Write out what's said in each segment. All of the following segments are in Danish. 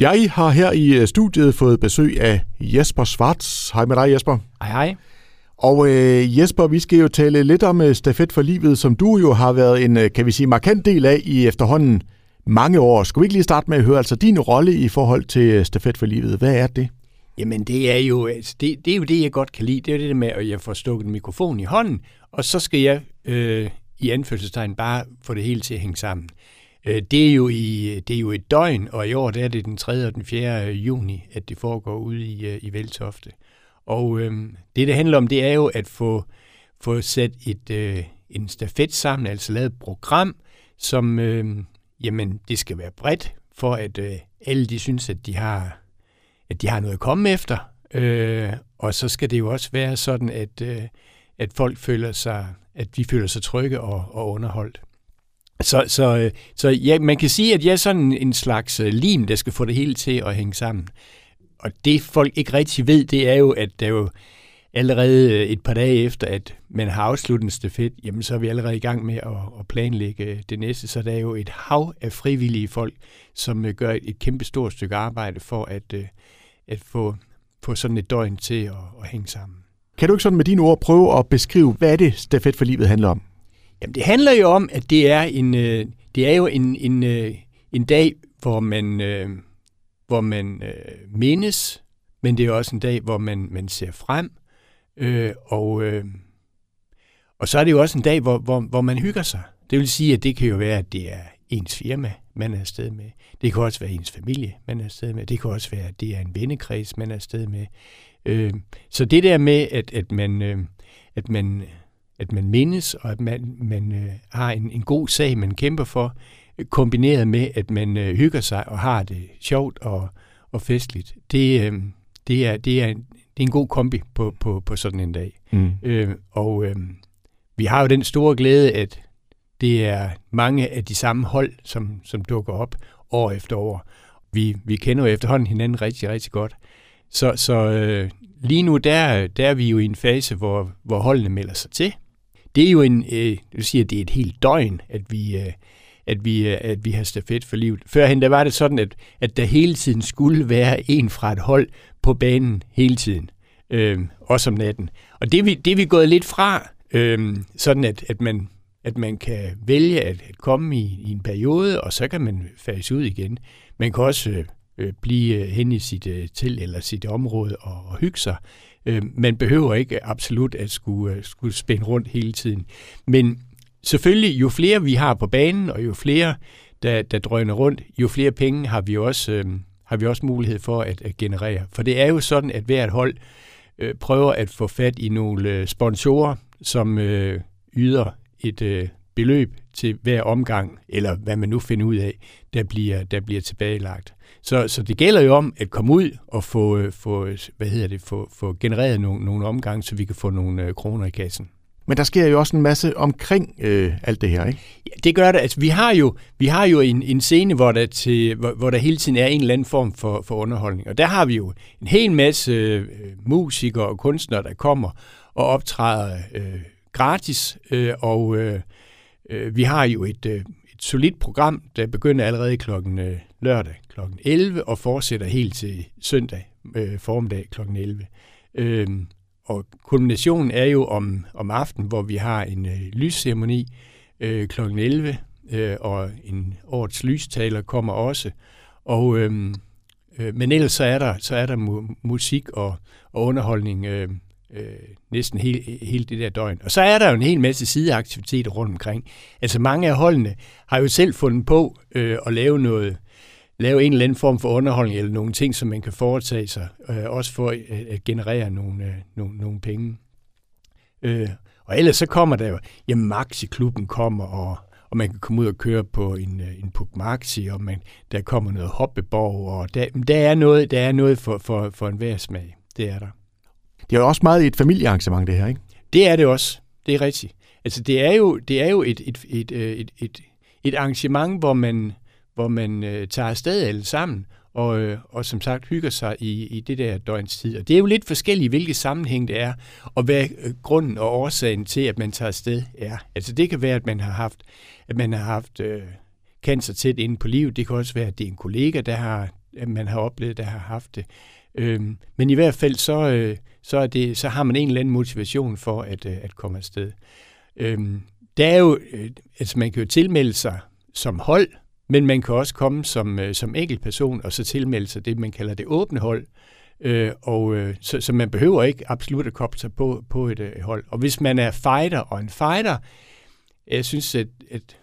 Jeg har her i øh, studiet fået besøg af Jesper Svarts. Hej med dig, Jesper. Hej, hej. Og øh, Jesper, vi skal jo tale lidt om øh, Stafet for Livet, som du jo har været en, øh, kan vi sige, markant del af i efterhånden mange år. Skal vi ikke lige starte med at høre altså din rolle i forhold til øh, Stafet for Livet? Hvad er det? Jamen, det er jo altså, det, det, er jo det, jeg godt kan lide. Det er det med, at jeg får stukket en mikrofon i hånden, og så skal jeg øh, i anførselstegn bare få det hele til at hænge sammen. Øh, det, er jo i, det er jo et døgn, og i år der er det den 3. og den 4. juni, at det foregår ude i, øh, i Veltofte. Og øh, det, det handler om, det er jo at få, få sat et, øh, en stafet sammen, altså lavet et program, som, øh, jamen, det skal være bredt, for at øh, alle de synes, at de har, at de har noget at komme efter. Øh, og så skal det jo også være sådan, at, øh, at folk føler sig, at vi føler sig trygge og, og underholdt. Så, så, øh, så ja, man kan sige, at jeg er sådan en slags øh, lim, der skal få det hele til at hænge sammen. Og det folk ikke rigtig ved, det er jo, at der jo allerede øh, et par dage efter, at man har afsluttet en stafet, jamen så er vi allerede i gang med at, at planlægge det næste. Så der er jo et hav af frivillige folk, som gør et kæmpe stort stykke arbejde for at, at få, få sådan et døgn til at, at hænge sammen. Kan du ikke sådan med dine ord prøve at beskrive, hvad er det Stafet for Livet handler om? Jamen, det handler jo om, at det er en, øh, det er jo en, en, øh, en dag, hvor man, øh, hvor man øh, mindes, men det er også en dag, hvor man, man ser frem. Øh, og, øh, og så er det jo også en dag, hvor, hvor, hvor man hygger sig. Det vil sige, at det kan jo være, at det er ens firma, man er afsted med. Det kan også være ens familie, man er afsted med. Det kan også være, at det er en vennekreds, man er afsted med. Øh, så det der med, at, at man, øh, at man at man mindes, og at man, man øh, har en, en god sag, man kæmper for, kombineret med, at man øh, hygger sig og har det sjovt og, og festligt. Det, øh, det, er, det, er en, det er en god kombi på, på, på sådan en dag. Mm. Øh, og øh, vi har jo den store glæde, at det er mange af de samme hold, som, som dukker op år efter år. Vi, vi kender jo efterhånden hinanden rigtig, rigtig godt. Så, så øh, lige nu, der, der er vi jo i en fase, hvor, hvor holdene melder sig til. Det er jo en, øh, du siger, det er et helt døgn, at vi, øh, at vi, øh, at vi har stafet for livet. Førhen der var det sådan, at, at der hele tiden skulle være en fra et hold på banen hele tiden, øh, også om natten. Og det vi, det er vi gået lidt fra, øh, sådan at, at, man, at man kan vælge at, at komme i, i en periode, og så kan man fase ud igen. Man kan også øh, øh blive øh, hen i sit øh, til eller sit område og, og hygge sig. Øh, man behøver ikke absolut at skulle, øh, skulle spænde rundt hele tiden. Men selvfølgelig, jo flere vi har på banen, og jo flere, der, der drøner rundt, jo flere penge har vi også, øh, har vi også mulighed for at, at generere. For det er jo sådan, at hvert hold øh, prøver at få fat i nogle øh, sponsorer, som øh, yder et øh, beløb til hver omgang, eller hvad man nu finder ud af, der bliver, der bliver tilbagelagt. Så, så det gælder jo om at komme ud og få, øh, få, hvad hedder det, få, få genereret nogle, nogle omgange, så vi kan få nogle øh, kroner i kassen. Men der sker jo også en masse omkring øh, alt det her, ikke? Ja, det gør det. Altså, vi har jo, vi har jo en, en scene, hvor der, til, hvor, hvor der hele tiden er en eller anden form for, for underholdning. Og der har vi jo en hel masse øh, musikere og kunstnere, der kommer og optræder øh, gratis. Øh, og øh, øh, Øh, vi har jo et, øh, et solidt program, der begynder allerede klokken øh, lørdag kl. 11 og fortsætter helt til søndag øh, formiddag kl. 11. Øh, og kulminationen er jo om, om aftenen, hvor vi har en øh, lysceremoni øh, kl. 11, øh, og en årets lystaler kommer også. Og, øh, øh, men ellers så er der, så er der mu- musik og, og underholdning øh, øh, næsten hele, hele det der døgn. Og så er der jo en hel masse sideaktiviteter rundt omkring. Altså mange af holdene har jo selv fundet på øh, at lave noget, lave en eller anden form for underholdning eller nogle ting, som man kan foretage sig, øh, også for at, at generere nogle, øh, nogle, nogle penge. Øh, og ellers så kommer der jo, jamen Maxi-klubben kommer, og, og man kan komme ud og køre på en, øh, en Puk Maxi, og man, der kommer noget hoppeborg, og der, der er noget, der er noget for, for, for enhver smag. Det er der. Det er jo også meget et familiearrangement, det her, ikke? Det er det også. Det er rigtigt. Altså, det er jo, det er jo et, et, et, øh, et, et, et arrangement, hvor man, hvor man øh, tager afsted alle sammen, og, øh, og som sagt hygger sig i, i det der døgns tid. Og det er jo lidt forskelligt, hvilke sammenhæng det er, og hvad øh, grunden og årsagen til, at man tager afsted er. Altså det kan være, at man har haft, at man har haft øh, cancer tæt inde på livet. Det kan også være, at det er en kollega, der har, at man har oplevet, der har haft det. Øh, men i hvert fald, så, øh, så, er det, så har man en eller anden motivation for at, øh, at komme afsted. Øhm, der er jo, øh, altså man kan jo tilmelde sig som hold, men man kan også komme som, øh, som enkeltperson og så tilmelde sig det, man kalder det åbne hold. Øh, og øh, så, så man behøver ikke absolut at koble sig på, på et øh, hold. Og hvis man er fighter, og en fighter, jeg synes, at, at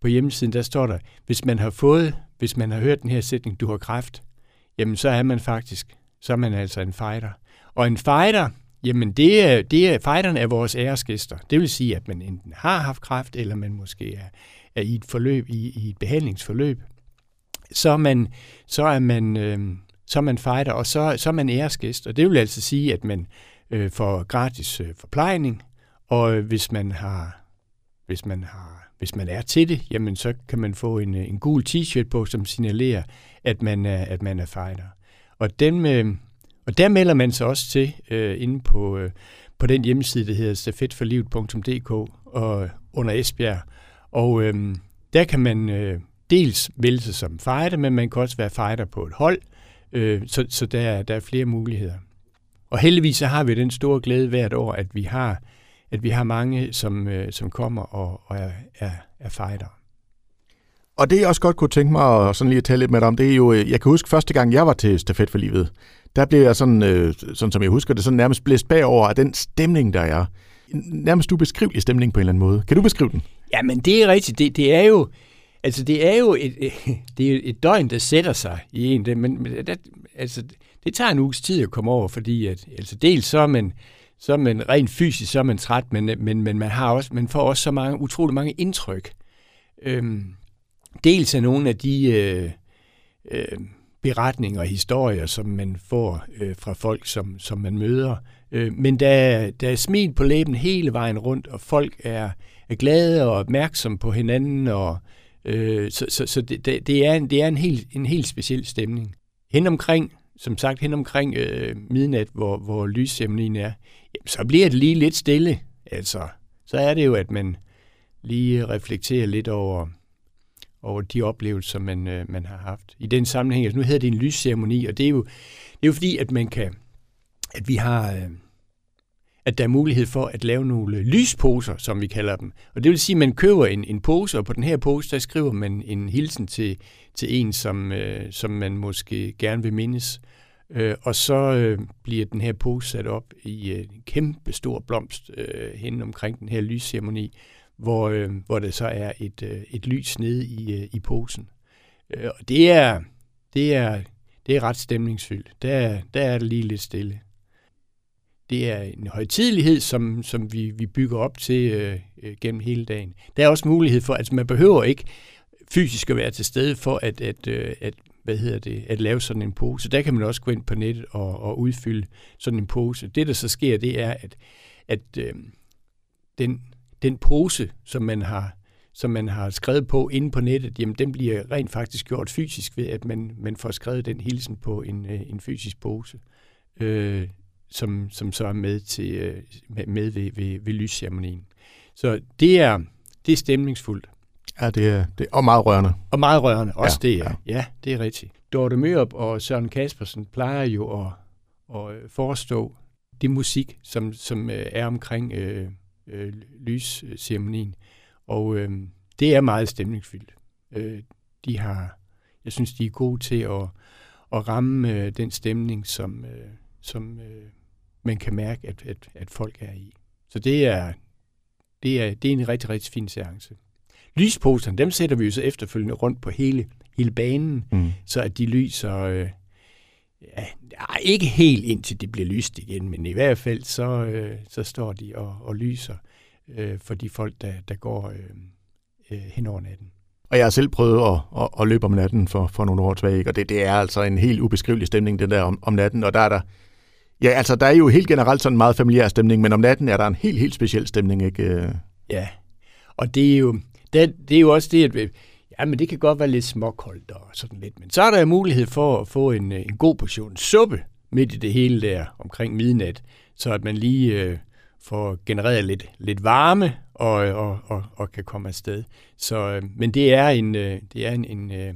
på hjemmesiden, der står der, hvis man har fået, hvis man har hørt den her sætning, du har kræft, jamen så er man faktisk, så er man altså en fighter. Og en fighter, jamen det er, det er, fighterne er vores æresgæster. Det vil sige, at man enten har haft kræft, eller man måske er, er i et forløb, i, i et behandlingsforløb. Så er man, så er man, øh, så er man fighter, og så, så er man æresgæst. Og det vil altså sige, at man øh, får gratis øh, forplejning, og øh, hvis man har hvis man har hvis man er til det, jamen så kan man få en, øh, en gul t-shirt på, som signalerer, at man er, at man er fighter. Og, den, med, øh, og der melder man sig også til øh, inde på, øh, på den hjemmeside, der hedder stafetforlivet.dk og under Esbjerg. Og øh, der kan man øh, dels melde sig som fighter, men man kan også være fighter på et hold, øh, så, så der, der er flere muligheder. Og heldigvis så har vi den store glæde hvert år, at vi har at vi har mange, som, øh, som kommer og, og er, er, er fighter. Og det jeg også godt kunne tænke mig at sådan lige at tale lidt med dig om, det er jo, øh, jeg kan huske første gang, jeg var til Stafet for Livet, der blev jeg sådan, øh, sådan som jeg husker det, sådan nærmest blæst bagover af den stemning, der er. Nærmest ubeskrivelig stemning på en eller anden måde. Kan du beskrive den? Ja, men det er rigtigt. Det, det er jo, altså det er jo et, det er et døgn, der sætter sig i en. Det, men det, altså, det tager en uges tid at komme over, fordi at, altså dels så er man, så er man rent fysisk, så er man træt, men, men, men man, har også, man får også så mange, utrolig mange indtryk. Øhm, dels af nogle af de øh, øh, beretninger og historier, som man får øh, fra folk, som, som man møder. Øh, men der, der er smil på læben hele vejen rundt, og folk er, er glade og opmærksomme på hinanden, og øh, så, så, så det, det, er en, det er en helt, en helt speciel stemning. Hen omkring som sagt hen omkring øh, midnat, hvor, hvor lysceremonien er, jamen, så bliver det lige lidt stille. Altså, så er det jo, at man lige reflekterer lidt over, over de oplevelser, man, øh, man har haft. I den sammenhæng, altså nu hedder det en lysceremoni, og det er jo, det er jo fordi, at man kan, at vi har, øh, at der er mulighed for at lave nogle lysposer, som vi kalder dem. Og det vil sige, at man køber en, en pose, og på den her pose, der skriver man en hilsen til, til en, som, øh, som man måske gerne vil mindes. Øh, og så øh, bliver den her pose sat op i øh, en kæmpe stor blomst øh, hen omkring den her lysceremoni, hvor, øh, hvor det så er et, øh, et lys nede i, øh, i posen. Øh, og det er, det er, det er ret stemningsfyldt. Der, der er det lige lidt stille det er en højtidelighed, som, som vi, vi bygger op til øh, øh, gennem hele dagen. Der er også mulighed for, at altså man behøver ikke fysisk at være til stede for at, at, øh, at, hvad hedder det, at lave sådan en pose. Der kan man også gå ind på nettet og, og udfylde sådan en pose. Det, der så sker, det er, at, at øh, den, den pose, som man har som man har skrevet på inde på nettet, jamen den bliver rent faktisk gjort fysisk ved, at man, man får skrevet den hilsen på en, øh, en fysisk pose. Øh, som, som så er med, til, øh, med ved, ved, ved lysceremonien. Så det er, det er stemningsfuldt. Ja, det er, det er og meget rørende. Og meget rørende, også ja, det er. Ja. ja, det er rigtigt. Dorte Mørup og Søren Kaspersen plejer jo at, at forestå det musik, som, som øh, er omkring øh, øh, lysceremonien. Og øh, det er meget stemningsfyldt. Øh, de har, jeg synes, de er gode til at, at ramme øh, den stemning, som, øh, som øh, man kan mærke, at, at, at folk er i. Så det er, det er, det er en rigtig, rigtig fin seance. Lysposerne, dem sætter vi jo så efterfølgende rundt på hele, hele banen, mm. så at de lyser, øh, ja, ikke helt indtil det bliver lyst igen, men i hvert fald så, øh, så står de og, og lyser øh, for de folk, der, der går øh, øh, hen over natten. Og jeg har selv prøvet at, at, at løbe om natten for, for nogle år tilbage, og det, det er altså en helt ubeskrivelig stemning, den der om, om natten, og der er der Ja, altså der er jo helt generelt sådan en meget familiær stemning, men om natten er der en helt, helt speciel stemning, ikke? Ja, og det er jo, det, det er jo også det, at ja, men det kan godt være lidt småkoldt og sådan lidt, men så er der jo mulighed for at få en, øh, en god portion suppe midt i det hele der omkring midnat, så at man lige øh, får genereret lidt, lidt varme og, og, og, og kan komme afsted. Så, øh, men det er en, øh, det er en, en øh,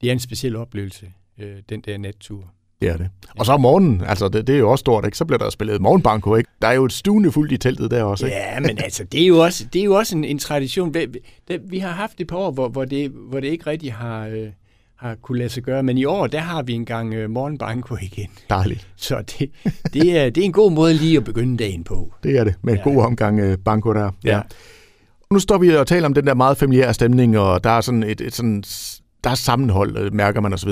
det er en speciel oplevelse, øh, den der nattur. Det er det. Og så om morgenen, altså det, det er jo også stort, ikke? Så bliver der spillet morgenbanko, ikke? Der er jo et stuende fuldt i teltet der også, ikke? Ja, men altså, det er jo også, det er jo også en, en tradition. Vi, vi har haft et par år, hvor, hvor, det, hvor det ikke rigtig har, øh, har kunne lade sig gøre, men i år, der har vi engang øh, morgenbanko igen. Dejligt. Så det, det, er, det er en god måde lige at begynde dagen på. Det er det, med en ja. god omgang øh, banko der. Ja. ja. Nu står vi og taler om den der meget familiære stemning, og der er sådan et, et sådan der er sammenhold, øh, mærker man osv.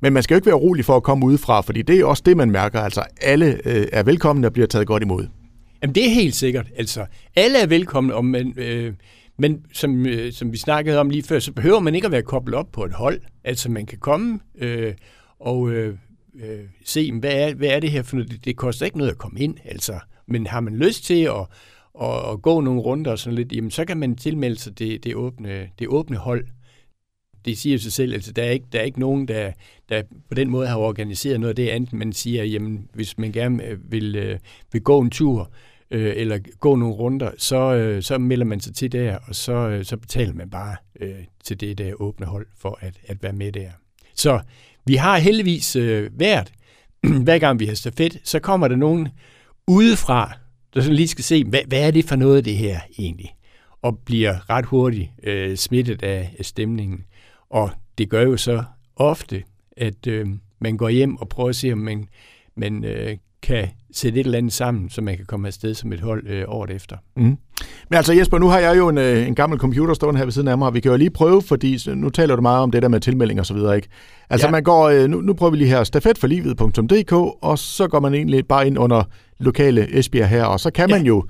Men man skal jo ikke være rolig for at komme udefra, fordi det er også det, man mærker. Altså, alle øh, er velkomne og bliver taget godt imod. Jamen, det er helt sikkert. Altså, alle er velkomne, og man, øh, men som, øh, som vi snakkede om lige før, så behøver man ikke at være koblet op på et hold. Altså, man kan komme øh, og øh, øh, se, hvad er, hvad er det her for noget? Det, det koster ikke noget at komme ind, altså. Men har man lyst til at, og, og gå nogle runder og sådan lidt, jamen, så kan man tilmelde sig det, det, åbne, det åbne hold det siger sig selv, altså der er ikke, der er ikke nogen, der, der på den måde har organiseret noget af det andet, man siger, jamen hvis man gerne øh, vil, øh, vil gå en tur, øh, eller gå nogle runder, så, øh, så melder man sig til der, og så, øh, så betaler man bare øh, til det der åbne hold for at, at være med der. Så vi har heldigvis øh, været, hver gang vi har stafet, så kommer der nogen udefra, der sådan lige skal se, hvad, hvad er det for noget det her egentlig? Og bliver ret hurtigt øh, smittet af, af stemningen. Og det gør jo så ofte, at øh, man går hjem og prøver at se, om man, man øh, kan sætte et eller andet sammen, så man kan komme afsted som et hold øh, året efter. Mm. Men altså Jesper, nu har jeg jo en, øh, en gammel computer stående her ved siden af mig, og vi kan jo lige prøve, fordi nu taler du meget om det der med tilmelding og så videre, ikke? Altså ja. man går, øh, nu, nu prøver vi lige her, stafetforlivet.dk, og så går man egentlig bare ind under lokale Esbjerg her, og så kan ja. man jo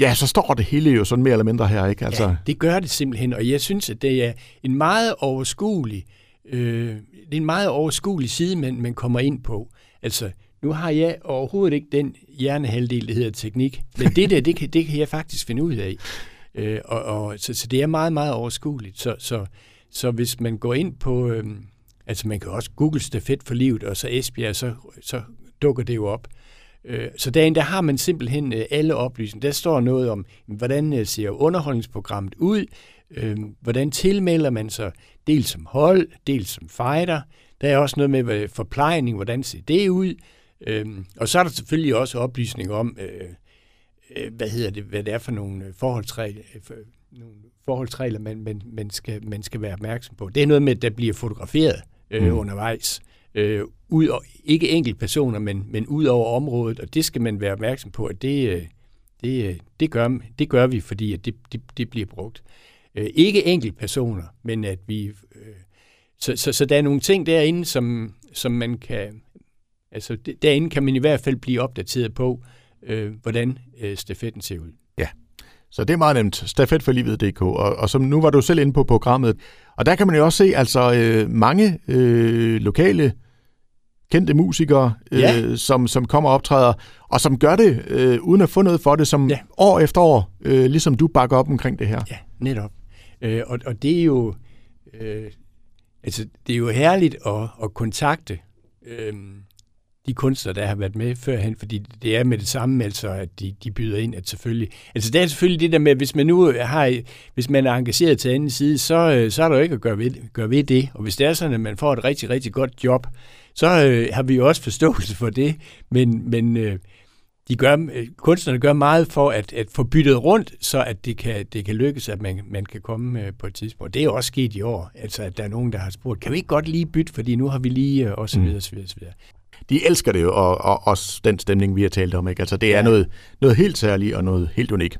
Ja, så står det hele jo sådan mere eller mindre her, ikke? Altså... Ja, det gør det simpelthen, og jeg synes, at det er en meget overskuelig, øh, det er en meget overskuelig side, man, man kommer ind på. Altså, nu har jeg overhovedet ikke den hjernehalvdel, der hedder teknik, men det der, det kan, det kan jeg faktisk finde ud af. Øh, og, og, så, så det er meget, meget overskueligt. Så, så, så hvis man går ind på, øh, altså man kan også google stafet for livet, og så Esbjerg, så, så dukker det jo op. Øh, så derinde, der har man simpelthen øh, alle oplysninger. Der står noget om, hvordan øh, ser underholdningsprogrammet ud, hvordan tilmelder man sig dels som hold, dels som fighter. Der er også noget med forplejning, hvordan ser det ud. Og så er der selvfølgelig også oplysninger om, hvad hedder det, hvad det er for nogle forholdsregler, nogle forholdsregler man, man, man, skal, man skal være opmærksom på. Det er noget med, at der bliver fotograferet øh, mm. undervejs øh, øh, ud og, ikke enkelt personer, men, men ud over området, og det skal man være opmærksom på, at det, øh, det, øh, det, gør, det gør vi, fordi at det, det, det bliver brugt. Øh, ikke enkelt personer, men at vi... Øh, så, så, så der er nogle ting derinde, som, som man kan... Altså derinde kan man i hvert fald blive opdateret på, øh, hvordan øh, stafetten ser ud. Ja, så det er meget nemt. Stafetforlivet.dk. Og, og som nu var du selv inde på programmet, og der kan man jo også se altså øh, mange øh, lokale kendte musikere, øh, ja. som, som kommer og optræder, og som gør det øh, uden at få noget for det, som ja. år efter år, øh, ligesom du bakker op omkring det her. Ja, netop. Øh, og, og det er jo øh, altså, det er jo herligt at, at kontakte øh, de kunstnere, der har været med førhen, fordi det er med det samme, altså, at de, de byder ind, at selvfølgelig... Altså, det er selvfølgelig det der med, hvis man nu har, hvis man er engageret til anden side, så, øh, så er der jo ikke at gøre ved, gøre ved det. Og hvis det er sådan, at man får et rigtig, rigtig godt job, så øh, har vi jo også forståelse for det. Men, men øh, de gør, øh, kunstnerne gør meget for at, at få byttet rundt, så at det kan, det kan lykkes, at man, man kan komme øh, på et tidspunkt. Det er jo også sket i år, altså at der er nogen, der har spurgt, kan vi ikke godt lige bytte, fordi nu har vi lige, øh, og så videre, så videre, så videre de elsker det og, og også den stemning, vi har talt om. Ikke? Altså, det er ja. noget, noget helt særligt og noget helt unikt.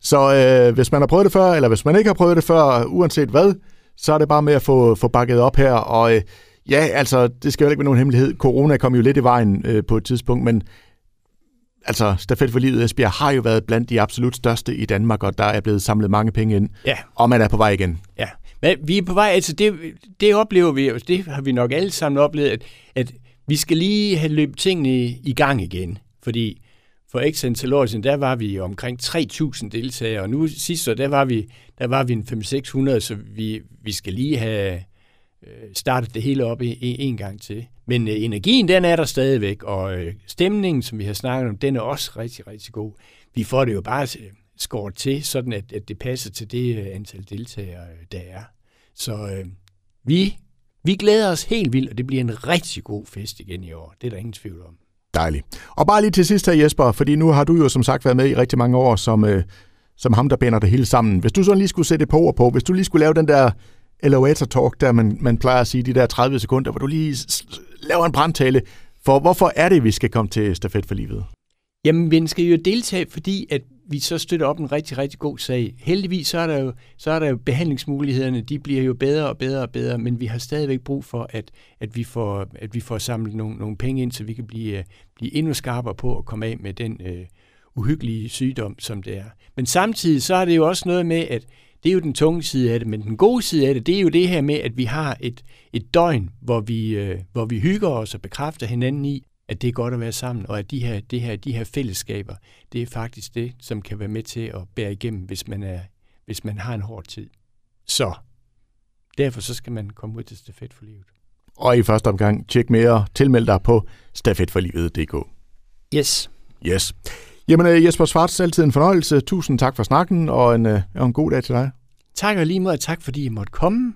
Så øh, hvis man har prøvet det før, eller hvis man ikke har prøvet det før, uanset hvad, så er det bare med at få, få bakket op her. Og øh, ja, altså, det skal jo ikke være nogen hemmelighed. Corona kom jo lidt i vejen øh, på et tidspunkt, men altså, Stafet for Livet Esbjerg har jo været blandt de absolut største i Danmark, og der er blevet samlet mange penge ind, ja. og man er på vej igen. Ja, men vi er på vej, altså det, det oplever vi, det har vi nok alle sammen oplevet, at, at vi skal lige have løbet tingene i gang igen, fordi for ikke til år siden, der var vi omkring 3.000 deltagere, og nu sidst så, der var vi, der var vi en 5-600, så vi, vi skal lige have øh, startet det hele op en gang til. Men øh, energien, den er der stadigvæk, og øh, stemningen, som vi har snakket om, den er også rigtig, rigtig god. Vi får det jo bare øh, skåret til, sådan at, at det passer til det øh, antal deltagere, der er. Så øh, vi vi glæder os helt vildt, og det bliver en rigtig god fest igen i år. Det er der ingen tvivl om. Dejligt. Og bare lige til sidst her, Jesper, fordi nu har du jo som sagt været med i rigtig mange år som, øh, som ham, der binder det hele sammen. Hvis du så lige skulle sætte et par ord på, hvis du lige skulle lave den der elevator talk, der man, man plejer at sige, de der 30 sekunder, hvor du lige laver en brandtale, for hvorfor er det, vi skal komme til stafet for livet? Jamen, vi skal jo deltage, fordi at vi så støtter op en rigtig, rigtig god sag. Heldigvis så er der jo, så er der jo behandlingsmulighederne, de bliver jo bedre og bedre og bedre, men vi har stadigvæk brug for, at, at, vi, får, at vi får samlet nogle, nogle penge ind, så vi kan blive, øh, blive endnu skarpere på at komme af med den øh, uhyggelige sygdom, som det er. Men samtidig så er det jo også noget med, at det er jo den tunge side af det, men den gode side af det, det er jo det her med, at vi har et, et døgn, hvor vi, øh, hvor vi hygger os og bekræfter hinanden i, at det er godt at være sammen, og at de her, det her, de her fællesskaber, det er faktisk det, som kan være med til at bære igennem, hvis man, er, hvis man har en hård tid. Så derfor så skal man komme ud til Stafet for Livet. Og i første omgang, tjek mere, tilmeld dig på stafetforlivet.dk. Yes. Yes. Jamen øh, Jesper Svarts, altid en fornøjelse. Tusind tak for snakken, og en, øh, og en god dag til dig. Tak og lige måde, tak fordi I måtte komme.